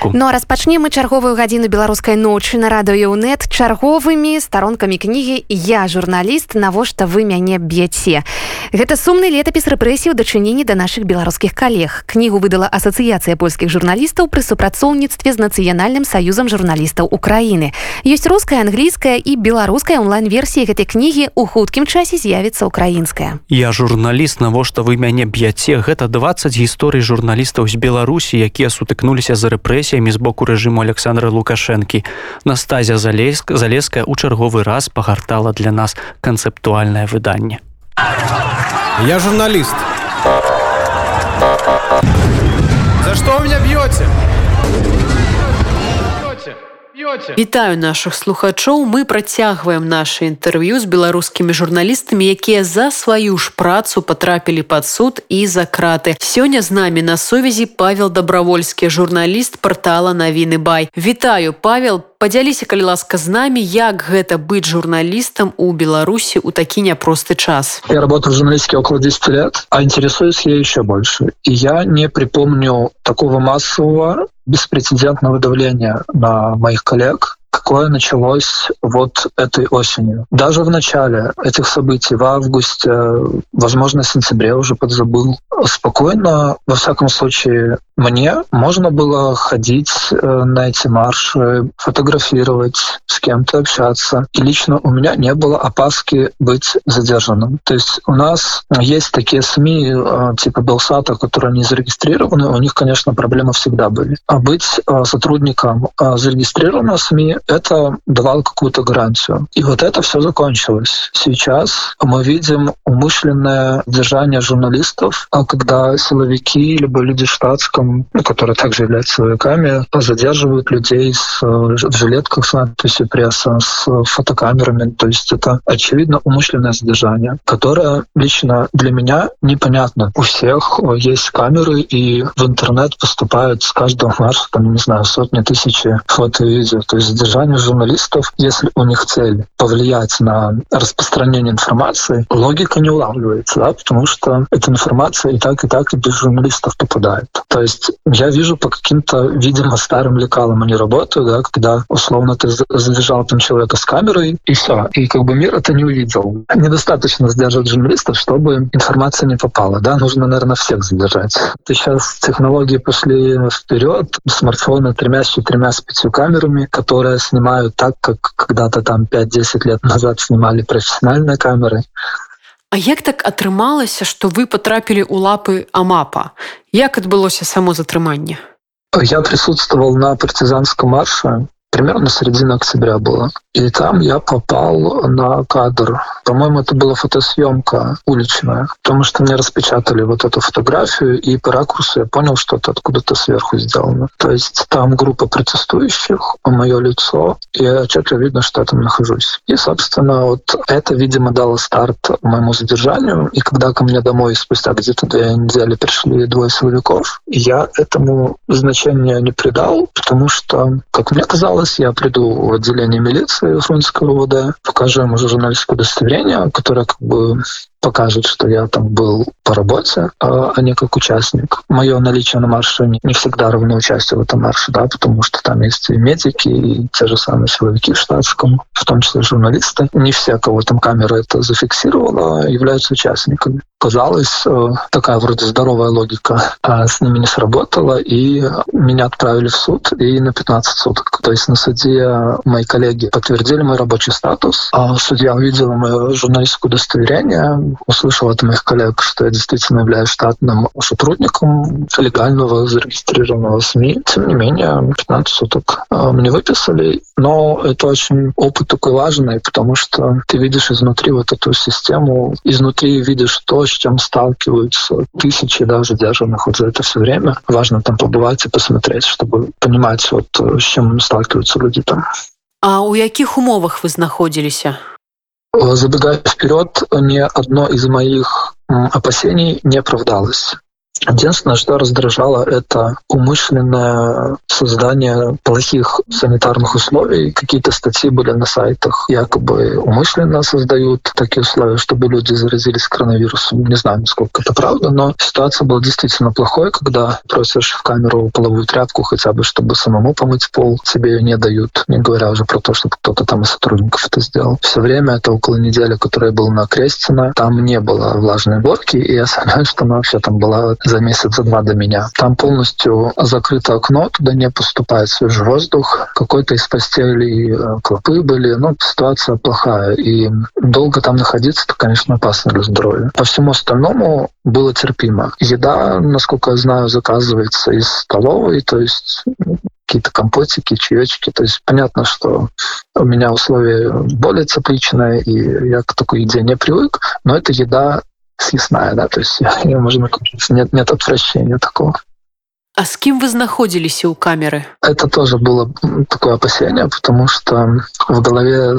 выпуску Ну а распачнем мы чарговую гадзіну беларускай ночы на радыёнет чарговымі старонкамі кнігі я журналіст навошта вы мяне б'яце гэта сумны летапіс рэпрэсій у дачыненні да нашых беларускіх калег. Кнігу выдала асацыяцыя польскіх журналістаў пры супрацоўніцтве з нацыянальным саюзам журналістаў Украіны. Ёсць руская англійская і беларуская онлайн-версіі гэтай кнігі. У хуткім часе з'явіцца украінская. Я журналіст навошта вы мяне б'яце? Гэта 20 гісторый журналістаў з беларусі якія сутыкнуліся за рэпрэсіямі з боку рэжыму александра лукашэнкі настазя залеск залеская у чарговы раз пагартала для нас канцэптуальнае выданне я журналіст за что вы меня б'ете Вітаю наших слухачоў. Мы працягваем наше інтэрв'ю з беларускімі журналістамі якія за сваю ж працу потрапілі под суд і за краты. Сёння з намі на сувязі павел добровольскі журналіст портала навіны бай Вітаю павел. Подзяліся калі ласка з намі як гэта быць журналістам у беларусі у такі няпросты час? Я работаю в журналистике около 10 лет а интересуюсь я еще больше. И я не припомню такого массового беспрецедентного давления на моих коллег, какое началось вот этой осенью. Даже в начале этих событий, в августе, возможно, в сентябре уже подзабыл, спокойно, во всяком случае, мне можно было ходить э, на эти марши, фотографировать, с кем-то общаться. И лично у меня не было опаски быть задержанным. То есть у нас есть такие СМИ э, типа Белсата, которые не зарегистрированы, у них, конечно, проблемы всегда были. А быть э, сотрудником зарегистрированного СМИ это давало какую-то гарантию. И вот это все закончилось. Сейчас мы видим умышленное держание журналистов, а когда силовики либо люди в штатском, ну, которые также являются силовиками, задерживают людей с, в жилетках с надписью пресса, с фотокамерами. То есть это очевидно умышленное задержание, которое лично для меня непонятно. У всех есть камеры, и в интернет поступают с каждого марша, там, не знаю, сотни тысяч фото и видео. То есть задержание журналистов, если у них цель повлиять на распространение информации, логика не улавливается, да, потому что эта информация и так, и так и без журналистов попадает. То есть я вижу по каким-то, видимо, старым лекалам они работают, да, когда условно ты задержал там человека с камерой, и все. И как бы мир это не увидел. Недостаточно сдерживать журналистов, чтобы информация не попала. Да? Нужно, наверное, всех задержать. Сейчас технологии пошли вперед, смартфоны тремя с четырьмя с пятью камерами, которые снимают так, как когда-то там 5-10 лет назад снимали профессиональные камеры. А як так атрымалася, што вы потрапілі ў лапы Амапа? Як адбылося само затрыманне? Я присутствовал на партизанском марше примерно середина октября было. И там я попал на кадр. По-моему, это была фотосъемка уличная, потому что мне распечатали вот эту фотографию, и по ракурсу я понял, что это откуда-то сверху сделано. То есть там группа протестующих, мое лицо, и отчетливо видно, что я там нахожусь. И, собственно, вот это, видимо, дало старт моему задержанию. И когда ко мне домой спустя где-то две недели пришли двое силовиков, я этому значения не придал, потому что, как мне казалось, я приду в отделение милиции Фрунзенского УВД, покажу ему журналистское удостоверение, которое как бы покажет, что я там был по работе, а не как участник. Мое наличие на марше не всегда равно участию в этом марше, да, потому что там есть и медики, и те же самые силовики в штатском, в том числе журналисты. Не все, кого там камера это зафиксировала, являются участниками. Казалось, такая вроде здоровая логика а с ними не сработала, и меня отправили в суд и на 15 суток. То есть на суде мои коллеги подтвердили мой рабочий статус, а судья увидела мое журналистское удостоверение, услышал от моих коллег, что я действительно являюсь штатным сотрудником легального зарегистрированного СМИ. Тем не менее, 15 суток мне выписали. Но это очень опыт такой важный, потому что ты видишь изнутри вот эту систему, изнутри видишь то, с чем сталкиваются тысячи даже задержанных вот за это все время. Важно там побывать и посмотреть, чтобы понимать, вот, с чем сталкиваются люди там. А у якіх умовах вы знаходзіліся? Забегая вперед, ни одно из моих опасений не оправдалось. Единственное, что раздражало, это умышленное создание плохих санитарных условий. Какие-то статьи были на сайтах, якобы умышленно создают такие условия, чтобы люди заразились коронавирусом. Не знаю, насколько это правда, но ситуация была действительно плохой, когда просишь в камеру половую тряпку хотя бы, чтобы самому помыть пол, тебе ее не дают, не говоря уже про то, чтобы кто-то там из сотрудников это сделал. Все время, это около недели, которая была на Крестина, там не было влажной уборки, и я сомневаюсь, что она вообще там была за месяца два до меня. Там полностью закрыто окно, туда не поступает свежий воздух. Какой-то из постелей э, клопы были. Ну, ситуация плохая. И долго там находиться, это, конечно, опасно для здоровья. По всему остальному было терпимо. Еда, насколько я знаю, заказывается из столовой, то есть ну, какие-то компотики, чаечки. То есть понятно, что у меня условия более тепличные, и я к такой еде не привык, но это еда съестная, да, то есть ее можно купить. Нет, нет отвращения такого. А с кем вы знаходзіліся у камеры? Это тоже было такое опасение, потому что в голове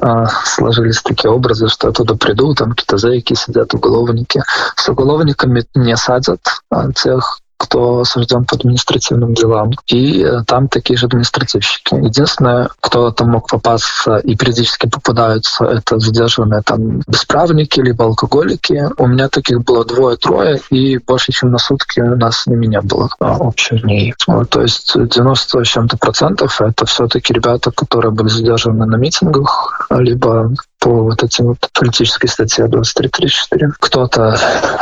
а, сложились такие образы, что оттуда приду, там какие-то зайки сидят, уголовники. С уголовниками не садят а тех, кто осужден по административным делам. И э, там такие же административщики. Единственное, кто там мог попасться и периодически попадаются, это задержанные там бесправники либо алкоголики. У меня таких было двое-трое, и больше, чем на сутки у нас с ними не было а, общих дней. То есть 90 с чем-то процентов это все-таки ребята, которые были задержаны на митингах, либо по вот этим вот политической статье 2334. Кто-то,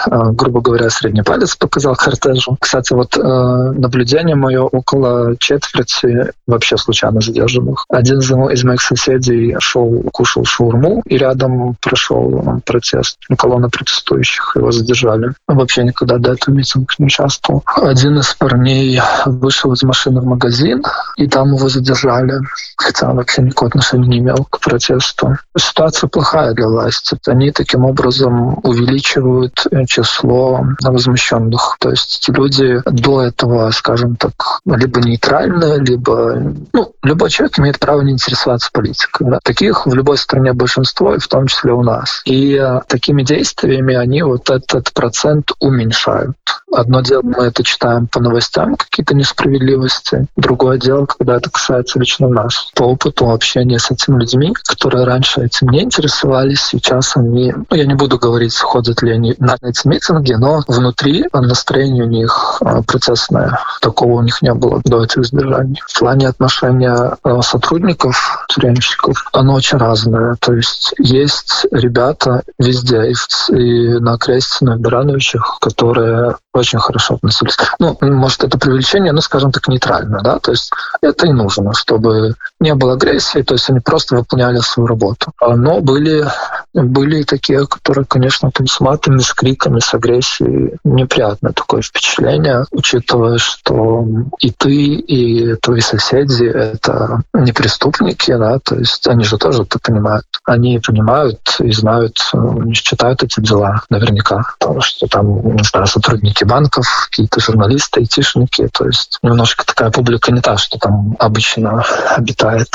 э, грубо говоря, средний палец показал кортежу. Кстати, вот э, наблюдение мое около четверти вообще случайно задержанных. Один из моих соседей шел, кушал шаурму, и рядом прошел протест, колонна протестующих, его задержали. Вообще никогда до этого митинг не участвовал. Один из парней вышел из машины в магазин, и там его задержали, хотя он вообще никакого отношения не имел к протесту. Ситуация ситуация плохая для власти. Они таким образом увеличивают э, число возмущенных. То есть эти люди до этого, скажем так, либо нейтральны, либо... Ну, любой человек имеет право не интересоваться политикой. Да? Таких в любой стране большинство, и в том числе у нас. И э, такими действиями они вот этот процент уменьшают. Одно дело, мы это читаем по новостям, какие-то несправедливости. Другое дело, когда это касается лично нас. По опыту общения с этими людьми, которые раньше этим не интересовались, сейчас они, ну, я не буду говорить, ходят ли они на эти митинги, но внутри настроение у них а, процессное. Такого у них не было до этих сдержаний. В плане отношения а, сотрудников, тюремщиков, оно очень разное. То есть есть ребята везде, и, на Крестино, и Барановичах, которые очень хорошо относились. Ну, может, это привлечение, ну, скажем так, нейтрально, да, то есть это и нужно, чтобы не было агрессии, то есть они просто выполняли свою работу. Но были, были такие, которые, конечно, там с матами, с криками, с агрессией. Неприятное такое впечатление, учитывая, что и ты, и твои соседи — это не преступники, да, то есть они же тоже это понимают. Они понимают и знают, не читают эти дела наверняка, потому что там, не знаю, сотрудники банков, какие-то журналисты, айтишники. То есть немножко такая публика не та, что там обычно обитает.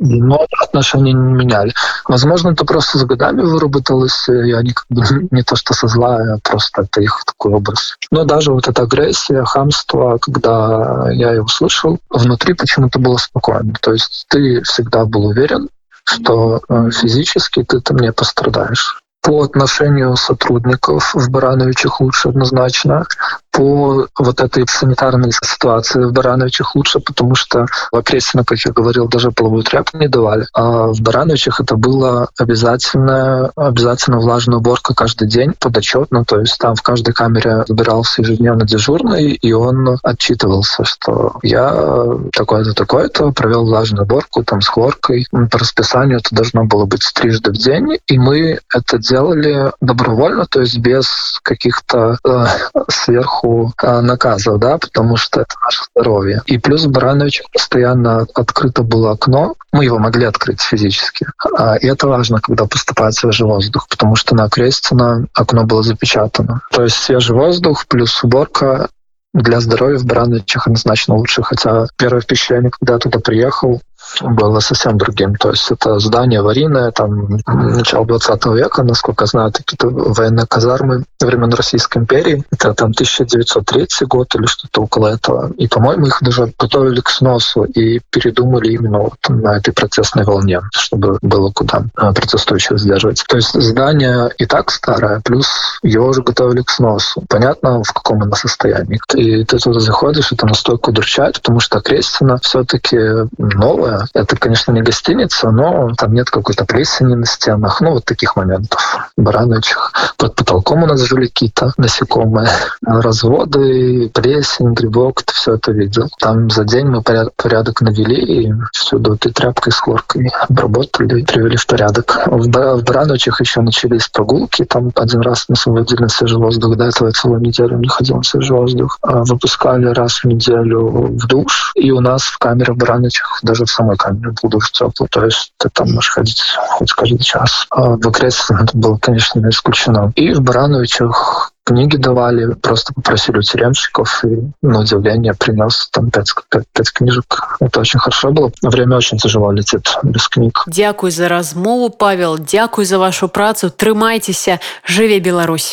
Но отношения не меняли. Возможно, это просто с годами выработалось, и они как бы не то что со зла, а просто это их такой образ. Но даже вот эта агрессия, хамство, когда я его слышал, внутри почему-то было спокойно. То есть ты всегда был уверен, что э, физически ты там не пострадаешь по отношению сотрудников в Барановичах лучше однозначно по вот этой санитарной ситуации в Барановичах лучше, потому что в Окрестино, как я говорил, даже половую тряпку не давали. А в Барановичах это было обязательно, обязательно влажная уборка каждый день подотчетно, то есть там в каждой камере забирался ежедневно дежурный, и он отчитывался, что я такое-то, такое-то провел влажную уборку там с хлоркой. По расписанию это должно было быть трижды в день, и мы это делали добровольно, то есть без каких-то э, сверху сверху а, наказов, да, потому что это наше здоровье. И плюс в Барановичах постоянно открыто было окно, мы его могли открыть физически. А, и это важно, когда поступает свежий воздух, потому что на Крестина окно было запечатано. То есть свежий воздух плюс уборка для здоровья в Барановичах однозначно лучше. Хотя первое впечатление, когда я туда приехал, было совсем другим. То есть это здание аварийное, там начало 20 века, насколько знаю, какие-то военные казармы времен Российской империи. Это там 1903 год или что-то около этого. И, по-моему, их даже готовили к сносу и передумали именно вот на этой процессной волне, чтобы было куда а, протестующих сдерживать. То есть здание и так старое, плюс его уже готовили к сносу. Понятно, в каком оно состоянии. И ты туда заходишь, это настолько удручает, потому что Крестина все-таки новая. Это, конечно, не гостиница, но там нет какой-то плесени на стенах. Ну, вот таких моментов. Барановичах. Под потолком у нас жили какие-то насекомые. Разводы, плесень, грибок, ты все это видел. Там за день мы порядок навели и всюду этой тряпкой с хлоркой обработали, привели в порядок. В, в Барановичах еще начались прогулки. Там один раз нас выводили на свежий воздух. До этого я целую неделю не ходил на свежий воздух. А выпускали раз в неделю в душ. И у нас в камере в Барановичах, даже в самой камере был душ теплый. То есть ты там можешь ходить хоть каждый час. А в окрестностях это было, конечно, не исключено. И в Барановичах книги давали, просто попросили у тюремщиков, и на удивление принес там пять, пять, пять книжек. Это очень хорошо было. Время очень тяжело летит без книг. Дякую за размову, Павел. Дякую за вашу працу. Трымайтеся. Живе Беларусь.